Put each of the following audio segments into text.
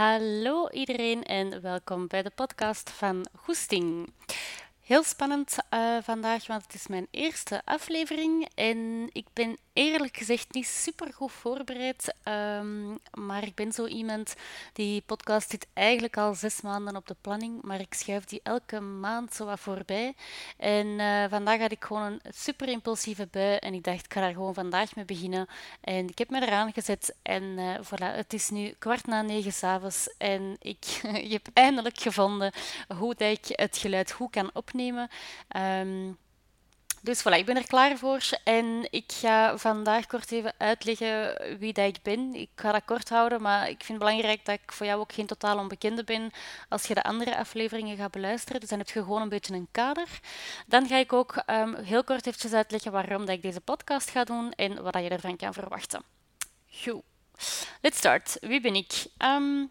Hallo iedereen en welkom bij de podcast van Goesting. Heel spannend uh, vandaag, want het is mijn eerste aflevering en ik ben eerlijk gezegd niet super goed voorbereid. Um, maar ik ben zo iemand die podcast zit eigenlijk al zes maanden op de planning, maar ik schuif die elke maand zo wat voorbij. En uh, vandaag had ik gewoon een super impulsieve bui en ik dacht, ik ga daar gewoon vandaag mee beginnen. En ik heb me eraan gezet en uh, voilà, het is nu kwart na negen s'avonds en ik heb eindelijk gevonden hoe ik het geluid goed kan opnemen. Um, dus voilà, ik ben er klaar voor en ik ga vandaag kort even uitleggen wie dat ik ben. Ik ga dat kort houden, maar ik vind het belangrijk dat ik voor jou ook geen totaal onbekende ben als je de andere afleveringen gaat beluisteren. Dus dan heb je gewoon een beetje een kader. Dan ga ik ook um, heel kort eventjes uitleggen waarom dat ik deze podcast ga doen en wat je ervan kan verwachten. Goed. Let's start. Wie ben ik? Um,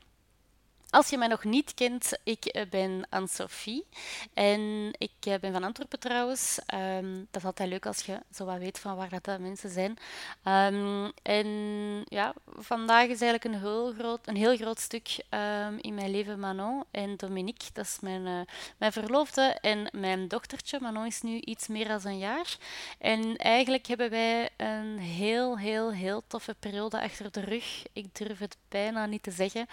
als je mij nog niet kent, ik eh, ben Anne-Sophie en ik eh, ben van Antwerpen trouwens. Um, dat is altijd leuk als je zo wat weet van waar dat mensen zijn. Um, en ja, vandaag is eigenlijk een heel groot, een heel groot stuk um, in mijn leven Manon en Dominique. Dat is mijn, uh, mijn verloofde en mijn dochtertje. Manon is nu iets meer dan een jaar. En eigenlijk hebben wij een heel, heel, heel toffe periode achter de rug. Ik durf het bijna niet te zeggen.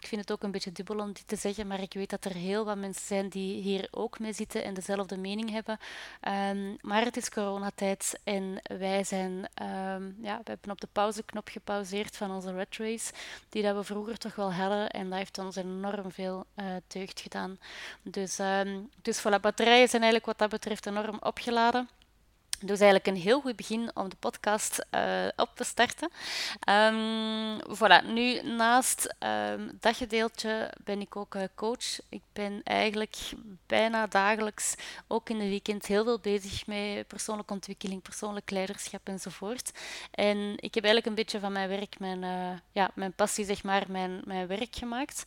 ik vind ook een beetje dubbel om dit te zeggen, maar ik weet dat er heel wat mensen zijn die hier ook mee zitten en dezelfde mening hebben. Um, maar het is coronatijd en wij zijn, um, ja, we hebben op de pauzeknop gepauzeerd van onze red race, die dat we vroeger toch wel hadden en dat heeft ons enorm veel uh, deugd gedaan. Dus, um, dus voilà, batterijen zijn eigenlijk wat dat betreft enorm opgeladen. Dus eigenlijk een heel goed begin om de podcast uh, op te starten. Um, voilà, nu naast um, dat gedeeltje ben ik ook uh, coach. Ik ben eigenlijk bijna dagelijks, ook in de weekend, heel veel bezig met persoonlijke ontwikkeling, persoonlijk leiderschap enzovoort. En ik heb eigenlijk een beetje van mijn werk, mijn, uh, ja, mijn passie, zeg maar, mijn, mijn werk gemaakt.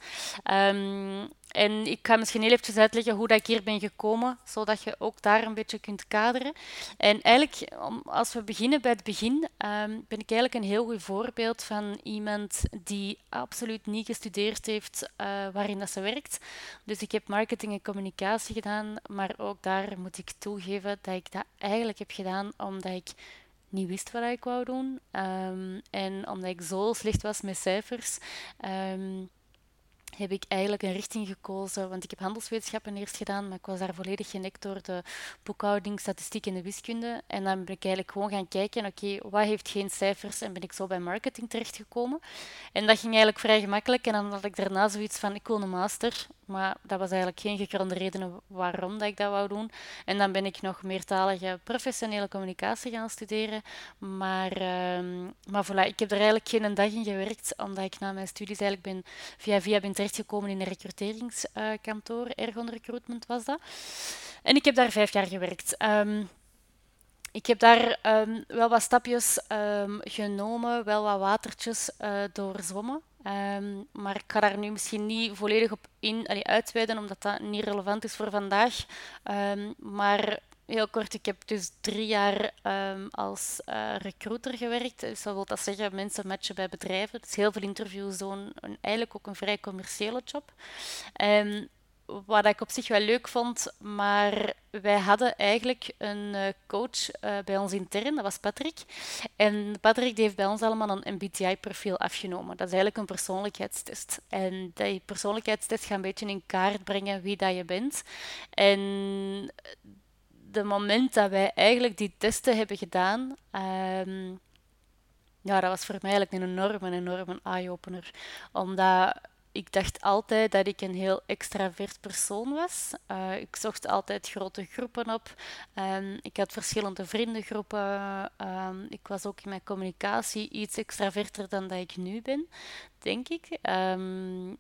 Um, en ik ga misschien heel eventjes uitleggen hoe dat ik hier ben gekomen, zodat je ook daar een beetje kunt kaderen. En eigenlijk, als we beginnen bij het begin, um, ben ik eigenlijk een heel goed voorbeeld van iemand die absoluut niet gestudeerd heeft uh, waarin dat ze werkt. Dus ik heb marketing en communicatie gedaan, maar ook daar moet ik toegeven dat ik dat eigenlijk heb gedaan omdat ik niet wist wat ik wou doen. Um, en omdat ik zo slecht was met cijfers. Um, heb ik eigenlijk een richting gekozen. Want ik heb handelswetenschappen eerst gedaan, maar ik was daar volledig genekt door de boekhouding, statistiek en de wiskunde. En dan ben ik eigenlijk gewoon gaan kijken, oké, wat heeft geen cijfers? En ben ik zo bij marketing terechtgekomen. En dat ging eigenlijk vrij gemakkelijk. En dan had ik daarna zoiets van, ik wil een master. Maar dat was eigenlijk geen gegronde reden waarom dat ik dat wou doen. En dan ben ik nog meertalige professionele communicatie gaan studeren. Maar, uh, maar voilà, ik heb er eigenlijk geen dag in gewerkt, omdat ik na mijn studies eigenlijk ben via via ben terechtgekomen in een recruteringskantoor. Ergon Recruitment was dat. En ik heb daar vijf jaar gewerkt. Um, ik heb daar um, wel wat stapjes genomen, wel wat watertjes uh, doorzwommen. Um, maar ik ga daar nu misschien niet volledig op in, allee, uitweiden, omdat dat niet relevant is voor vandaag. Um, maar heel kort, ik heb dus drie jaar um, als uh, recruiter gewerkt. Dus dat wil dat zeggen, mensen matchen bij bedrijven. Dus heel veel interviews doen. En eigenlijk ook een vrij commerciële job. Wat ik op zich wel leuk vond, maar wij hadden eigenlijk een uh, coach uh, bij ons intern, dat was Patrick. En Patrick die heeft bij ons allemaal een MBTI-profiel afgenomen. Dat is eigenlijk een persoonlijkheidstest. En die persoonlijkheidstest gaat een beetje in kaart brengen wie dat je bent. En de moment dat wij eigenlijk die testen hebben gedaan, um, ja, dat was voor mij eigenlijk een enorme, enorme eye-opener. Omdat ik dacht altijd dat ik een heel extravert persoon was. Uh, ik zocht altijd grote groepen op. Um, ik had verschillende vriendengroepen. Um, ik was ook in mijn communicatie iets extraverter dan dat ik nu ben, denk ik. Um,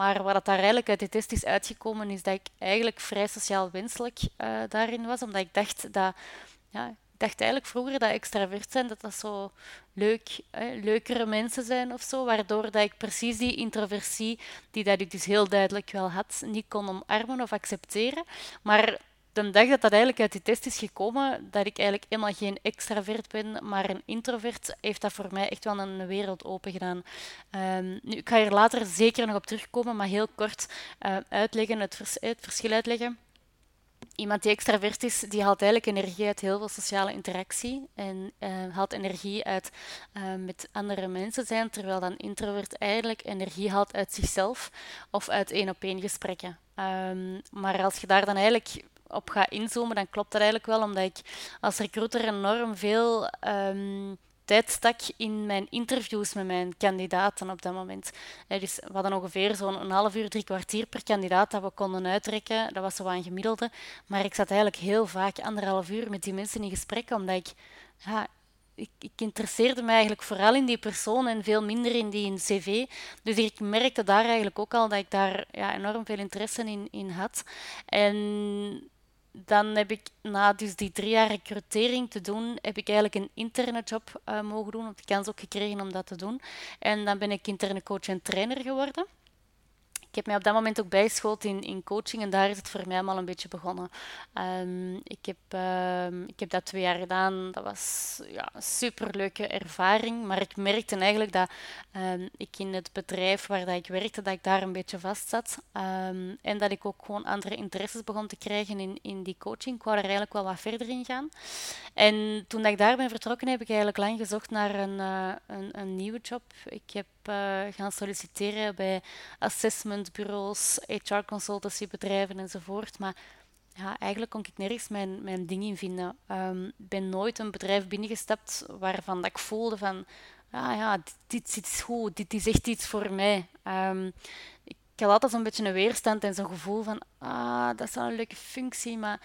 maar wat daar eigenlijk uit de test is uitgekomen, is dat ik eigenlijk vrij sociaal wenselijk uh, daarin was. Omdat ik dacht dat... Ja, dacht eigenlijk vroeger dat extravert zijn, dat dat zo leuk, hè, leukere mensen zijn of zo. Waardoor dat ik precies die introversie, die dat ik dus heel duidelijk wel had, niet kon omarmen of accepteren. Maar de dag dat dat eigenlijk uit die test is gekomen, dat ik eigenlijk helemaal geen extravert ben, maar een introvert, heeft dat voor mij echt wel een wereld open gedaan. Um, nu, ik ga hier later zeker nog op terugkomen, maar heel kort uh, uitleggen, het verschil uitleggen iemand die extravert is, die haalt eigenlijk energie uit heel veel sociale interactie en uh, haalt energie uit uh, met andere mensen zijn, terwijl dan introvert eigenlijk energie haalt uit zichzelf of uit één-op-één gesprekken. Um, maar als je daar dan eigenlijk op gaat inzoomen, dan klopt dat eigenlijk wel, omdat ik als recruiter enorm veel um, tijd stak in mijn interviews met mijn kandidaten op dat moment. Dus we hadden ongeveer zo'n half uur, drie kwartier per kandidaat dat we konden uitrekken. Dat was zo een gemiddelde. Maar ik zat eigenlijk heel vaak anderhalf uur met die mensen in gesprek, omdat ik... Ja, ik, ik, interesseerde me eigenlijk vooral in die persoon en veel minder in die cv. Dus ik merkte daar eigenlijk ook al dat ik daar ja, enorm veel interesse in, in had. En dan heb ik na dus die drie jaar recrutering te doen, heb ik eigenlijk een interne job uh, mogen doen. Heb de kans ook gekregen om dat te doen. En dan ben ik interne coach en trainer geworden heb mij op dat moment ook bijgeschoold in, in coaching en daar is het voor mij allemaal een beetje begonnen. Um, ik, heb, um, ik heb dat twee jaar gedaan. Dat was ja, een superleuke ervaring. Maar ik merkte eigenlijk dat um, ik in het bedrijf waar dat ik werkte, dat ik daar een beetje vast zat. en dat ik ook gewoon andere interesses begon te krijgen in, in die coaching. Ik wou er eigenlijk wel wat verder in gaan. En toen dat ik daar ben vertrokken, heb ik eigenlijk lang gezocht naar een, uh, een, een nieuwe job. Ik heb uh, gaan solliciteren bij assessmentbureaus, HR-consultancybedrijven enzovoort. Maar ja, eigenlijk kon ik nergens mijn, mijn ding in vinden. Ehm, ik ben nooit een bedrijf binnengestapt waarvan dat ik voelde van... Ja, ja, dit, dit is goed, dit is echt iets voor mij. Um, ik had altijd zo'n beetje een weerstand en zo'n gevoel van... Ah, dat is wel een leuke functie, maar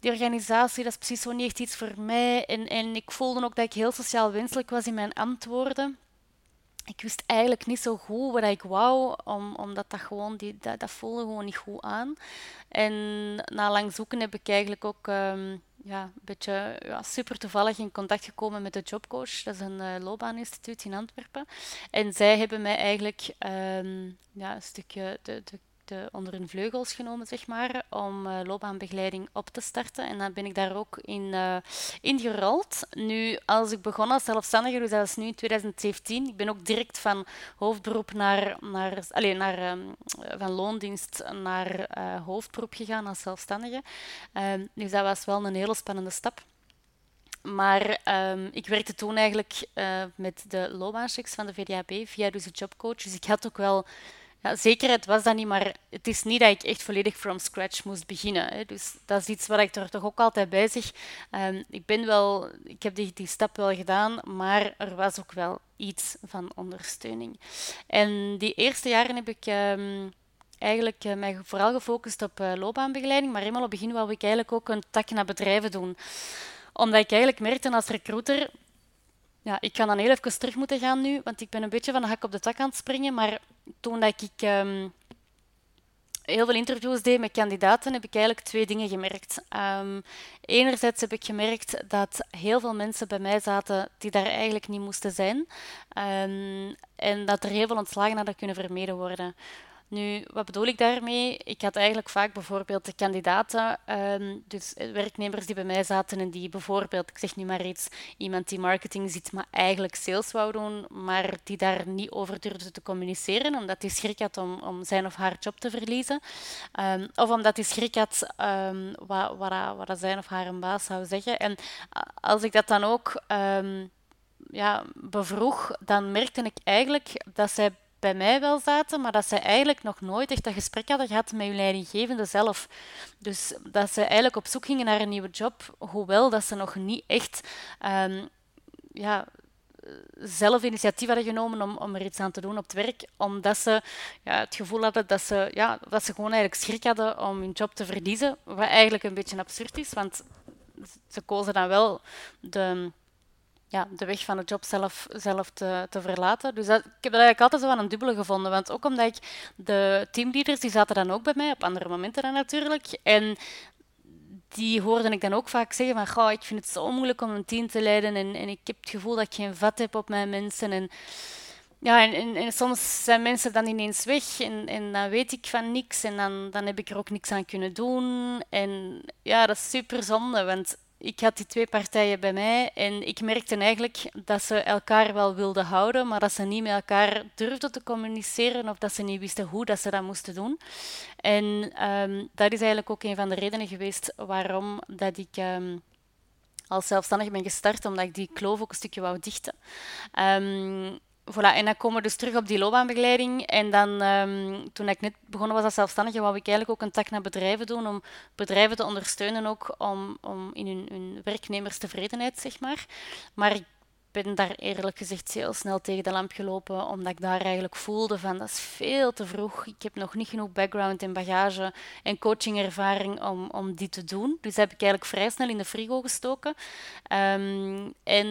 die organisatie, dat is precies zo niet echt iets voor mij. En, en ik voelde ook dat ik heel sociaal wenselijk was in mijn antwoorden ik wist eigenlijk niet zo goed wat ik wou, om, omdat dat gewoon, die, dat, dat voelde gewoon niet goed aan. En na lang zoeken heb ik eigenlijk ook um, ja, een beetje ja, super toevallig in contact gekomen met de Jobcoach. Dat is een uh, loopbaaninstituut in Antwerpen. En zij hebben mij eigenlijk um, ja, een stukje de, de onder hun vleugels genomen, zeg maar, om uh, loopbaanbegeleiding op te starten. En dan ben ik daar ook in, uh, gerold. Nu, als ik begon als zelfstandige, dus dat is nu in 2017, ik ben ook direct van hoofdberoep naar, naar, allez, naar um, van loondienst naar uh, hoofdberoep gegaan als zelfstandige. Um, dus dat was wel een hele spannende stap. Maar um, ik werkte toen eigenlijk met de loopbaanchecks van de VDAB via dus de jobcoach. Dus ik had ook wel ja, zekerheid was dat niet, maar het is niet dat ik echt volledig from scratch moest beginnen. Hè. Dus dat is iets wat ik er toch ook altijd bij zeg. Um, ik, ben wel, ik heb die, die stap wel gedaan, maar er was ook wel iets van ondersteuning. En die eerste jaren heb ik um, eigenlijk uh, mij vooral gefocust op uh, loopbaanbegeleiding, maar helemaal op het begin wou ik eigenlijk ook een tak naar bedrijven doen omdat ik eigenlijk merkte als recruiter ja, ik ga dan heel even terug moeten gaan nu, want ik ben een beetje van de hak op de tak aan het springen. Maar toen dat ik um, heel veel interviews deed met kandidaten, heb ik eigenlijk twee dingen gemerkt. Um, enerzijds heb ik gemerkt dat heel veel mensen bij mij zaten die daar eigenlijk niet moesten zijn. Um, en dat er heel veel ontslagen hadden kunnen vermeden worden. Nu, wat bedoel ik daarmee? Ik had eigenlijk vaak bijvoorbeeld de kandidaten, um, dus werknemers die bij mij zaten en die bijvoorbeeld, ik zeg nu maar iets, iemand die marketing ziet, maar eigenlijk sales wou doen, maar die daar niet over durfde te communiceren, omdat hij schrik had om, om zijn of haar job te verliezen. Um, of omdat hij schrik had um, wat, wat, wat zijn of haar een baas zou zeggen. En als ik dat dan ook ja, bevroeg, dan merkte ik eigenlijk dat zij bij mij wel zaten, maar dat ze eigenlijk nog nooit echt dat gesprek hadden gehad met hun leidinggevende zelf. Dus dat ze eigenlijk op zoek gingen naar een nieuwe job, hoewel dat ze nog niet echt um, ja, zelf initiatief hadden genomen om, om er iets aan te doen op het werk, omdat ze ja, het gevoel hadden dat ze, ja, dat ze gewoon eigenlijk schrik hadden om hun job te verliezen, wat eigenlijk een beetje absurd is, want ze kozen dan wel de ja, de weg van de job zelf, zelf te, te verlaten. Dus ik heb dat eigenlijk altijd zo aan een dubbele gevonden. Want ook omdat ik de teamleaders, die zaten dan ook bij mij, op andere momenten dan natuurlijk. En die hoorde ik dan ook vaak zeggen van, Goh, ik vind het zo moeilijk om een team te leiden en, en ik heb het gevoel dat ik geen vat heb op mijn mensen. En ja, en, en, soms zijn mensen dan ineens weg en, en dan weet ik van niks en dan, dan heb ik er ook niks aan kunnen doen. En ja, dat is super zonde, want ik had die twee partijen bij mij en ik merkte eigenlijk dat ze elkaar wel wilden houden, maar dat ze niet met elkaar durfden te communiceren of dat ze niet wisten hoe dat ze dat moesten doen. En ehm, dat is eigenlijk ook een van de redenen geweest waarom dat ik um, als zelfstandig ben gestart, omdat ik die kloof ook een stukje wou dichten. Um, Voilà, en dan komen we dus terug op die loopbaanbegeleiding. En dan, um, toen ik net begonnen was als zelfstandige, wou ik eigenlijk ook een tak naar bedrijven doen, om bedrijven te ondersteunen ook om, om in hun, hun werknemerstevredenheid, zeg maar. Maar ik ben daar eerlijk gezegd heel snel tegen de lamp gelopen, omdat ik daar eigenlijk voelde van dat is veel te vroeg. Ik heb nog niet genoeg background en bagage en coachingervaring om, om die te doen. Dus heb ik eigenlijk vrij snel in de frigo gestoken. Ehm, en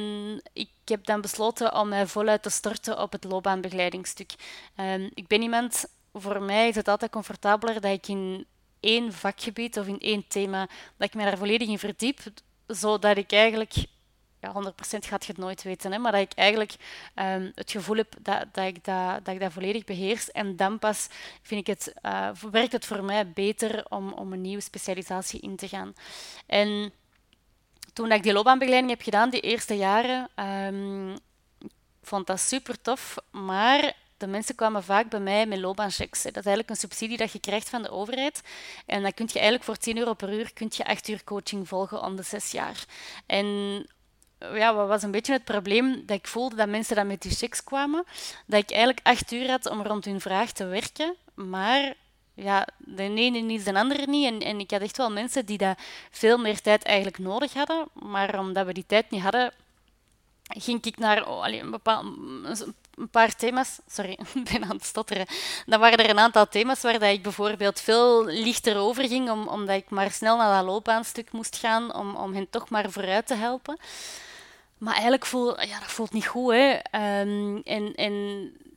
ik heb dan besloten om mij voluit te storten op het loopbaanbegeleidingsstuk. Um, ik ben iemand, voor mij is het altijd comfortabeler dat ik in één vakgebied of in één thema, dat ik me daar volledig in verdiep, zodat ik eigenlijk ja, 100% gaat je het nooit weten, hè, maar dat ik eigenlijk um, het gevoel heb dat, dat, ik dat, dat ik dat volledig beheers. En dan pas vind ik het, uh, werkt het voor mij beter om, om een nieuwe specialisatie in te gaan. En toen ik die loopbaanbegeleiding heb gedaan, die eerste jaren, um, vond dat super tof, maar de mensen kwamen vaak bij mij met loopbaanchecks. Dat is eigenlijk een subsidie dat je krijgt van de overheid. En dan kun je eigenlijk voor 10 euro per uur kun je 8 uur coaching volgen om de 6 jaar. En ja, wat was een beetje het probleem dat ik voelde dat mensen dan met die checks kwamen, dat ik eigenlijk acht uur had om rond hun vraag te werken, maar ja, de ene niet, de andere niet. En, en ik had echt wel mensen die dat veel meer tijd eigenlijk nodig hadden, maar omdat we die tijd niet hadden, ging ik naar oh, een, een paar thema's. Sorry, ik ben aan het stotteren. Dan waren er een aantal thema's waar dat ik bijvoorbeeld veel lichter over ging, om, omdat ik maar snel naar dat loopbaanstuk moest gaan, om, om hen toch maar vooruit te helpen. Maar eigenlijk voelt ja, dat voelt niet goed. Hè. Um, en, en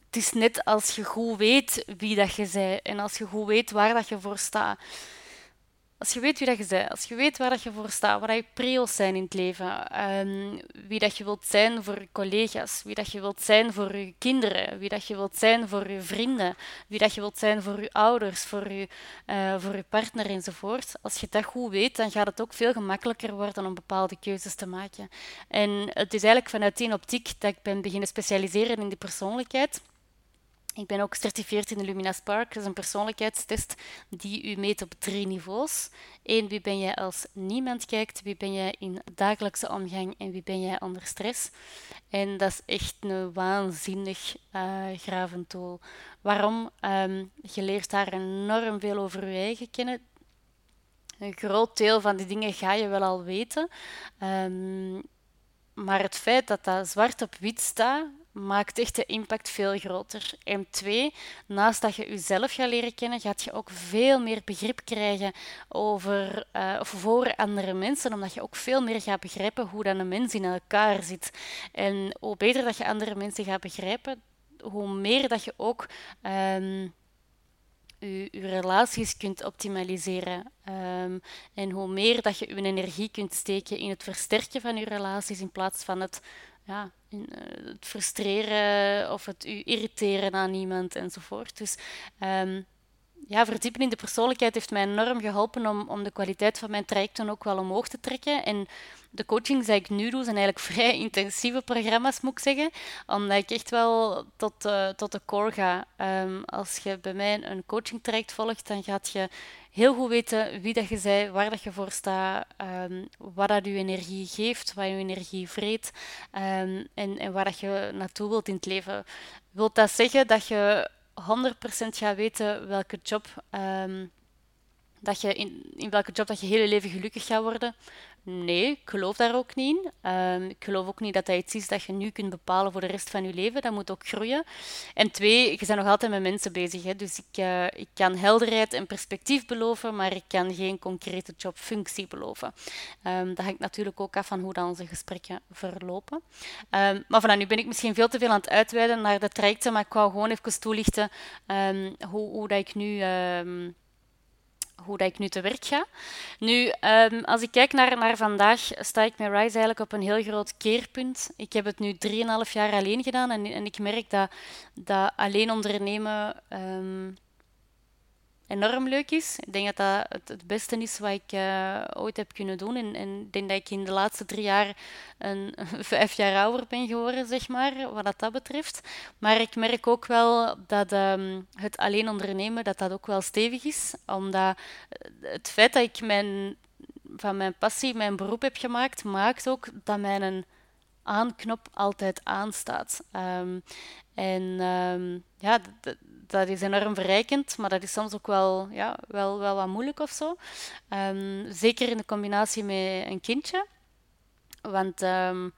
het is net als je goed weet wie dat je bent en als je goed weet waar dat je voor staat. Als je weet wie dat je bent, als je weet waar dat je voor staat, wat je prio's zijn in het leven, um, wie dat je wilt zijn voor je collega's, wie dat je wilt zijn voor je kinderen, wie dat je wilt zijn voor je vrienden, wie dat je wilt zijn voor je ouders, voor je, uh, voor je partner enzovoort. Als je dat goed weet, dan gaat het ook veel gemakkelijker worden om bepaalde keuzes te maken. En het is eigenlijk vanuit die optiek dat ik ben beginnen specialiseren in die persoonlijkheid. Ik ben ook gecertificeerd in de Lumina Spark. Dat is een persoonlijkheidstest die u meet op drie niveaus. Eén, wie ben jij als niemand kijkt? Wie ben jij in dagelijkse omgang? En wie ben jij onder stress? En dat is echt een waanzinnig uh, tool. Waarom? Um, je leert daar enorm veel over je eigen kennen. Een groot deel van die dingen ga je wel al weten. Um, maar het feit dat dat zwart op wit staat, maakt echt de impact veel groter. En twee, naast dat je jezelf gaat leren kennen, gaat je ook veel meer begrip krijgen over, of voor andere mensen, omdat je ook veel meer gaat begrijpen hoe dan een mens in elkaar zit. En hoe beter dat je andere mensen gaat begrijpen, hoe meer dat je ook um, je, relaties kunt optimaliseren. Um, en hoe meer dat je je energie kunt steken in het versterken van je relaties in plaats van het ja, in, uh, het frustreren of het u irriteren aan iemand enzovoort. Dus um, ja, verdiepen in de persoonlijkheid heeft mij enorm geholpen om, om de kwaliteit van mijn trajecten ook wel omhoog te trekken. En de coachings die ik nu doe, zijn eigenlijk vrij intensieve programma's, moet ik zeggen. Omdat ik echt wel tot, uh, tot de core ga. Um, als je bij mij een coaching traject volgt, dan gaat je heel goed weten wie dat je bent, waar dat je voor staat, um, wat dat je energie geeft, wat je energie vreet um, en, en waar dat je naartoe wilt in het leven. Wil dat zeggen dat je 100% gaat weten welke job, dat je in, in welke job dat je hele leven gelukkig gaat worden? Nee, ik geloof daar ook niet in. Um, ik geloof ook niet dat dat iets is dat je nu kunt bepalen voor de rest van je leven. Dat moet ook groeien. En twee, je bent nog altijd met mensen bezig. Hè? Dus ik, uh, ik kan helderheid en perspectief beloven, maar ik kan geen concrete jobfunctie beloven. Um, dat hangt natuurlijk ook af van hoe dan onze gesprekken verlopen. Um, maar vanaf nu ben ik misschien veel te veel aan het uitweiden naar de trajecten, maar ik wou gewoon even toelichten hoe, hoe dat ik nu hoe dat ik nu te werk ga. Nu, ehm, als ik kijk naar, naar vandaag, sta ik met Rise eigenlijk op een heel groot keerpunt. Ik heb het nu 3,5 jaar alleen gedaan en, en ik merk dat, dat alleen ondernemen ehm, enorm leuk is. Ik denk dat dat het, het beste is wat ik uh, ooit heb kunnen doen. En, ik denk dat ik in de laatste drie jaar een, vijf jaar ouder ben geworden, zeg maar, wat dat, dat betreft. Maar ik merk ook wel dat um, het alleen ondernemen, dat dat ook wel stevig is. Omdat het feit dat ik mijn, van mijn passie mijn beroep heb gemaakt, maakt ook dat mijn aanknop altijd aanstaat. Um, en um, ja, dat is enorm verrijkend, maar dat is soms ook wel, ja, wel, wel wat moeilijk of zo. Um, zeker in de combinatie met een kindje. Want um,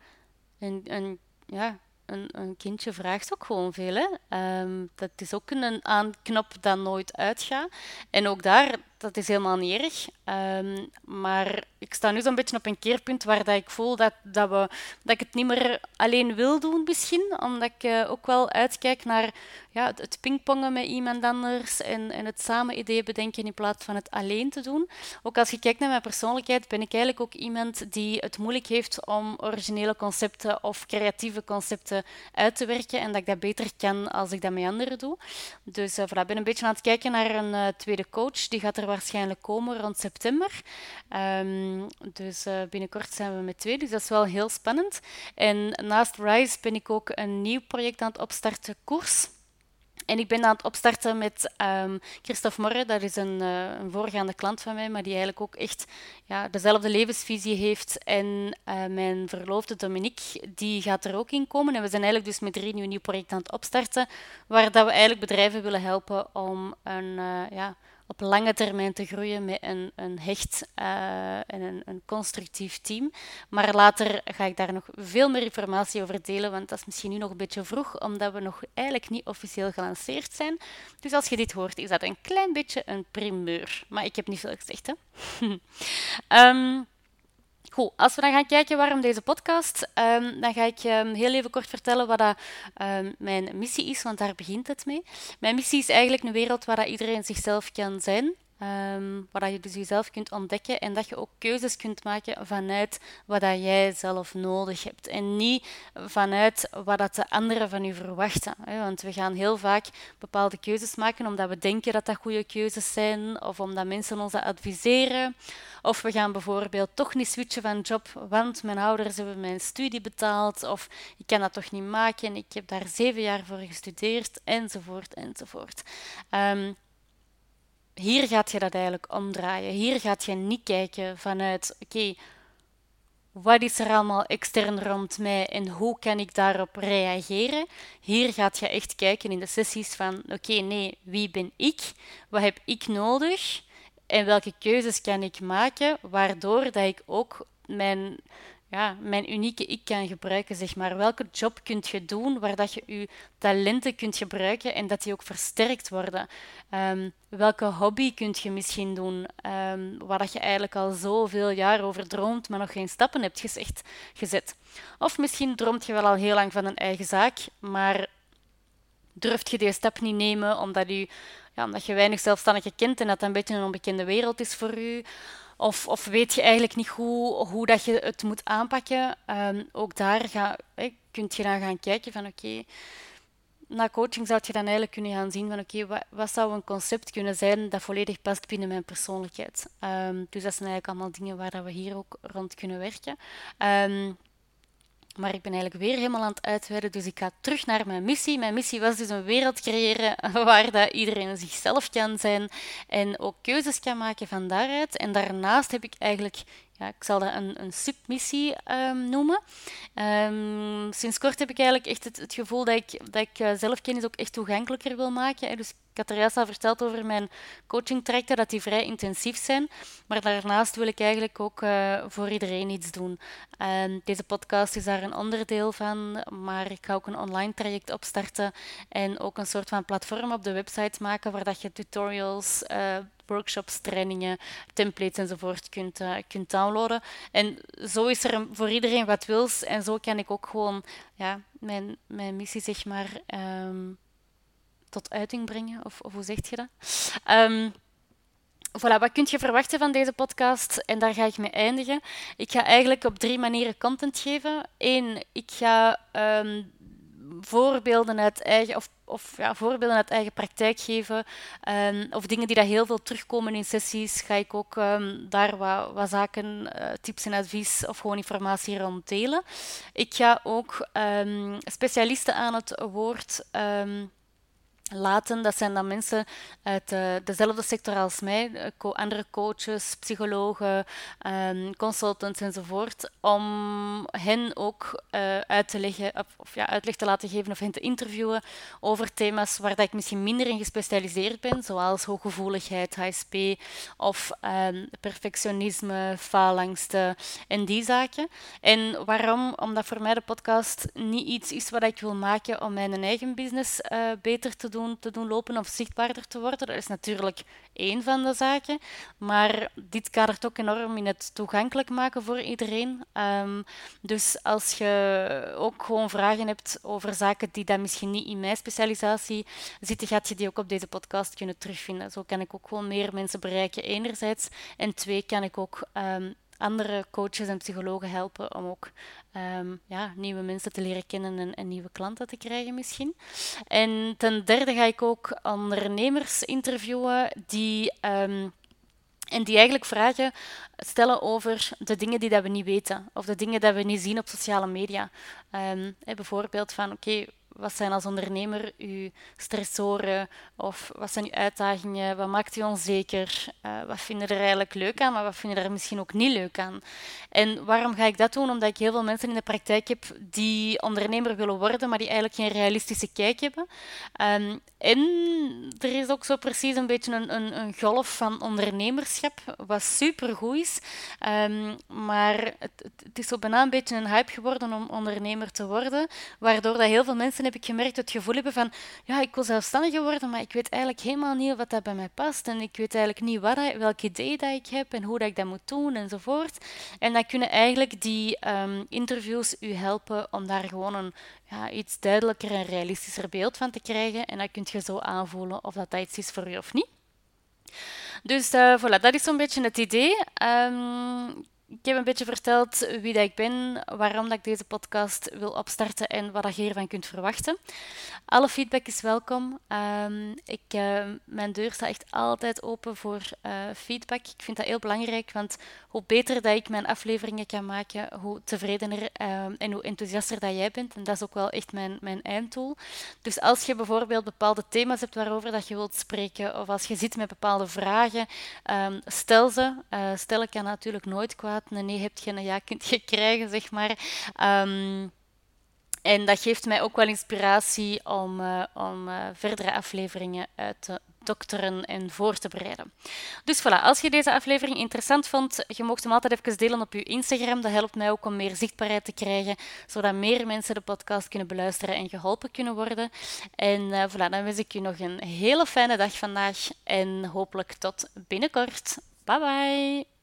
een, een, ja, een, een, kindje vraagt ook gewoon veel. Hè? Um, dat is ook een aanknop dat nooit uitgaat. En ook daar, dat is helemaal niet erg. Maar ik sta nu zo'n beetje op een keerpunt waar dat ik voel dat, dat, we, dat ik het niet meer alleen wil doen misschien. Omdat ik uh, ook wel uitkijk naar ja, het, pingpongen met iemand anders en, het samen ideeën bedenken in plaats van het alleen te doen. Ook als je kijkt naar mijn persoonlijkheid, ben ik eigenlijk ook iemand die het moeilijk heeft om originele concepten of creatieve concepten uit te werken. En dat ik dat beter kan als ik dat met anderen doe. Dus uh, voilà, ik ben een beetje aan het kijken naar een uh, tweede coach. Die gaat er waarschijnlijk komen rond september. Um, dus uh, binnenkort zijn we met twee, dus dat is wel heel spannend. En naast Rise ben ik ook een nieuw project aan het opstarten, Koers. En ik ben aan het opstarten met um, Christophe Morre. Dat is een, uh, een, voorgaande klant van mij, maar die eigenlijk ook echt ja, dezelfde levensvisie heeft. En uh, mijn verloofde Dominique, die gaat er ook in komen. En we zijn eigenlijk dus met drie nieuwe nieuw projecten aan het opstarten, waar dat we eigenlijk bedrijven willen helpen om een, uh, ja, op lange termijn te groeien met een, een hecht uh, en een, een, constructief team. Maar later ga ik daar nog veel meer informatie over delen, want dat is misschien nu nog een beetje vroeg, omdat we nog eigenlijk niet officieel gelanceerd zijn. Dus als je dit hoort, is dat een klein beetje een primeur. Maar ik heb niet veel gezegd, hè. um, Goed, als we dan gaan kijken waarom deze podcast, um, dan ga ik um, heel even kort vertellen wat dat, um, mijn missie is, want daar begint het mee. Mijn missie is eigenlijk een wereld waar iedereen zichzelf kan zijn. Um, waar je dus jezelf kunt ontdekken en dat je ook keuzes kunt maken vanuit wat dat jij zelf nodig hebt. En niet vanuit wat dat de anderen van je verwachten. Hè? Want we gaan heel vaak bepaalde keuzes maken omdat we denken dat dat goede keuzes zijn, of omdat mensen ons adviseren. Of we gaan bijvoorbeeld toch niet switchen van job, want mijn ouders hebben mijn studie betaald, of ik kan dat toch niet maken, ik heb daar zeven jaar voor gestudeerd, enzovoort, enzovoort. Um, hier gaat je dat eigenlijk omdraaien. Hier gaat je niet kijken vanuit, oké, wat is er allemaal extern rond mij en hoe kan ik daarop reageren? Hier gaat je echt kijken in de sessies van, oké, nee, wie ben ik? Wat heb ik nodig? En welke keuzes kan ik maken, waardoor dat ik ook mijn ja, mijn unieke ik kan gebruiken, zeg maar. Welke job kunt je doen waar dat je je talenten kunt gebruiken en dat die ook versterkt worden? Um, welke hobby kunt je misschien doen um, waar dat je eigenlijk al zoveel jaar over droomt, maar nog geen stappen hebt gezegd, gezet? Of misschien droomt je wel al heel lang van een eigen zaak, maar durft je die stap niet nemen omdat, u, ja, omdat je weinig zelfstandige kent en dat een beetje een onbekende wereld is voor u? Of, of weet je eigenlijk niet hoe, hoe dat je het moet aanpakken. Um, ook daar ga, kun je dan gaan kijken van oké, na coaching zou je dan eigenlijk kunnen gaan zien van oké, wat, wat, zou een concept kunnen zijn dat volledig past binnen mijn persoonlijkheid. Um, dus dat zijn eigenlijk allemaal dingen waar dat we hier ook rond kunnen werken. Um, maar ik ben eigenlijk weer helemaal aan het uitweiden, dus ik ga terug naar mijn missie. Mijn missie was dus een wereld creëren waar dat iedereen zichzelf kan zijn en ook keuzes kan maken van daaruit. En daarnaast heb ik eigenlijk ja, ik zal dat een, een submissie um, noemen. Um, sinds kort heb ik eigenlijk echt het, gevoel dat ik, dat ik uh, zelfkennis ook echt toegankelijker wil maken. Dus ik had er juist al verteld over mijn coachingtrajecten, dat die vrij intensief zijn. Maar daarnaast wil ik eigenlijk ook uh, voor iedereen iets doen. Deze podcast is daar een onderdeel van, maar ik ga ook een online traject opstarten en ook een soort van platform op de website maken waar dat je tutorials, uh, workshops, trainingen, templates enzovoort kunt, uh, kunt downloaden. En zo is er voor iedereen wat wils en zo kan ik ook gewoon ja, mijn, mijn missie zeg maar um, tot uiting brengen. Of, of hoe zeg je dat? Um, wat kun je verwachten van deze podcast? En daar ga ik mee eindigen. Ik ga eigenlijk op drie manieren content geven. Eén, ik ga ehm, voorbeelden uit eigen, of, of ja, voorbeelden uit eigen praktijk geven. Um, of dingen die daar heel veel terugkomen in sessies, ga ik ook daar wat, wat zaken, uh, tips en advies of gewoon informatie rond delen. Ik ga ook specialisten aan het woord laten. Dat zijn dan mensen uit uh, dezelfde sector als mij, eh, co andere coaches, psychologen, um, consultants enzovoort, om hen ook uh, uit te leggen, of, ja, uitleg te laten geven of hen te interviewen over thema's waar dat ik misschien minder in gespecialiseerd ben, zoals hooggevoeligheid, HSP of um, perfectionisme, faalangsten en die zaken. En waarom? Omdat voor mij de podcast niet iets is wat ik wil maken om mijn eigen business beter te doen te doen lopen of zichtbaarder te worden. Dat is natuurlijk één van de zaken. Maar dit kadert ook enorm in het toegankelijk maken voor iedereen. Um, dus als je ook gewoon vragen hebt over zaken die dan misschien niet in mijn specialisatie zitten, gaat je die ook op deze podcast kunnen terugvinden. Zo kan ik ook gewoon meer mensen bereiken, enerzijds. En twee, kan ik ook um, andere coaches en psychologen helpen om ook um, ja, nieuwe mensen te leren kennen en, en, nieuwe klanten te krijgen misschien. En ten derde ga ik ook ondernemers interviewen die... Um, en die eigenlijk vragen stellen over de dingen die dat we niet weten. Of de dingen die we niet zien op sociale media. Um, bijvoorbeeld van, oké, wat zijn als ondernemer uw stressoren? Of wat zijn uw uitdagingen? Wat maakt u onzeker? Uh, wat vinden er eigenlijk leuk aan, maar wat vinden er misschien ook niet leuk aan? En waarom ga ik dat doen? Omdat ik heel veel mensen in de praktijk heb die ondernemer willen worden, maar die eigenlijk geen realistische kijk hebben. Um, en er is ook zo precies een beetje een, een, een golf van ondernemerschap, wat supergoed is. Um, maar het, het, is zo bijna een beetje een hype geworden om ondernemer te worden, waardoor dat heel veel mensen heb ik gemerkt het gevoel hebben van ja, ik wil zelfstandiger worden, maar ik weet eigenlijk helemaal niet wat dat bij mij past. En ik weet eigenlijk niet wat, welk idee dat ik heb en hoe dat ik dat moet doen enzovoort. En dan kunnen eigenlijk die um, interviews u helpen om daar gewoon een ja, iets duidelijker en realistischer beeld van te krijgen. En dan kunt je zo aanvoelen of dat, dat iets is voor u of niet. Dus uh, voilà, dat is zo'n beetje het idee. Um, ik heb een beetje verteld wie dat ik ben, waarom dat ik deze podcast wil opstarten en wat je hiervan kunt verwachten. Alle feedback is welkom. Um, ik, uh, mijn deur staat echt altijd open voor uh, feedback. Ik vind dat heel belangrijk, want hoe beter dat ik mijn afleveringen kan maken, hoe tevredener uh, en hoe enthousiaster dat jij bent. En dat is ook wel echt mijn, mijn einddoel. Dus als je bijvoorbeeld bepaalde thema's hebt waarover dat je wilt spreken, of als je zit met bepaalde vragen, um, stel ze. Uh, stellen kan natuurlijk nooit kwaad een nee hebt je, een ja kunt je krijgen, zeg maar. Um, en dat geeft mij ook wel inspiratie om, uh, om uh, verdere afleveringen uit te dokteren en voor te bereiden. Dus voilà, als je deze aflevering interessant vond, je mocht hem altijd even delen op je Instagram. Dat helpt mij ook om meer zichtbaarheid te krijgen, zodat meer mensen de podcast kunnen beluisteren en geholpen kunnen worden. En uh, voilà, dan wens ik je nog een hele fijne dag vandaag en hopelijk tot binnenkort. Bye bye!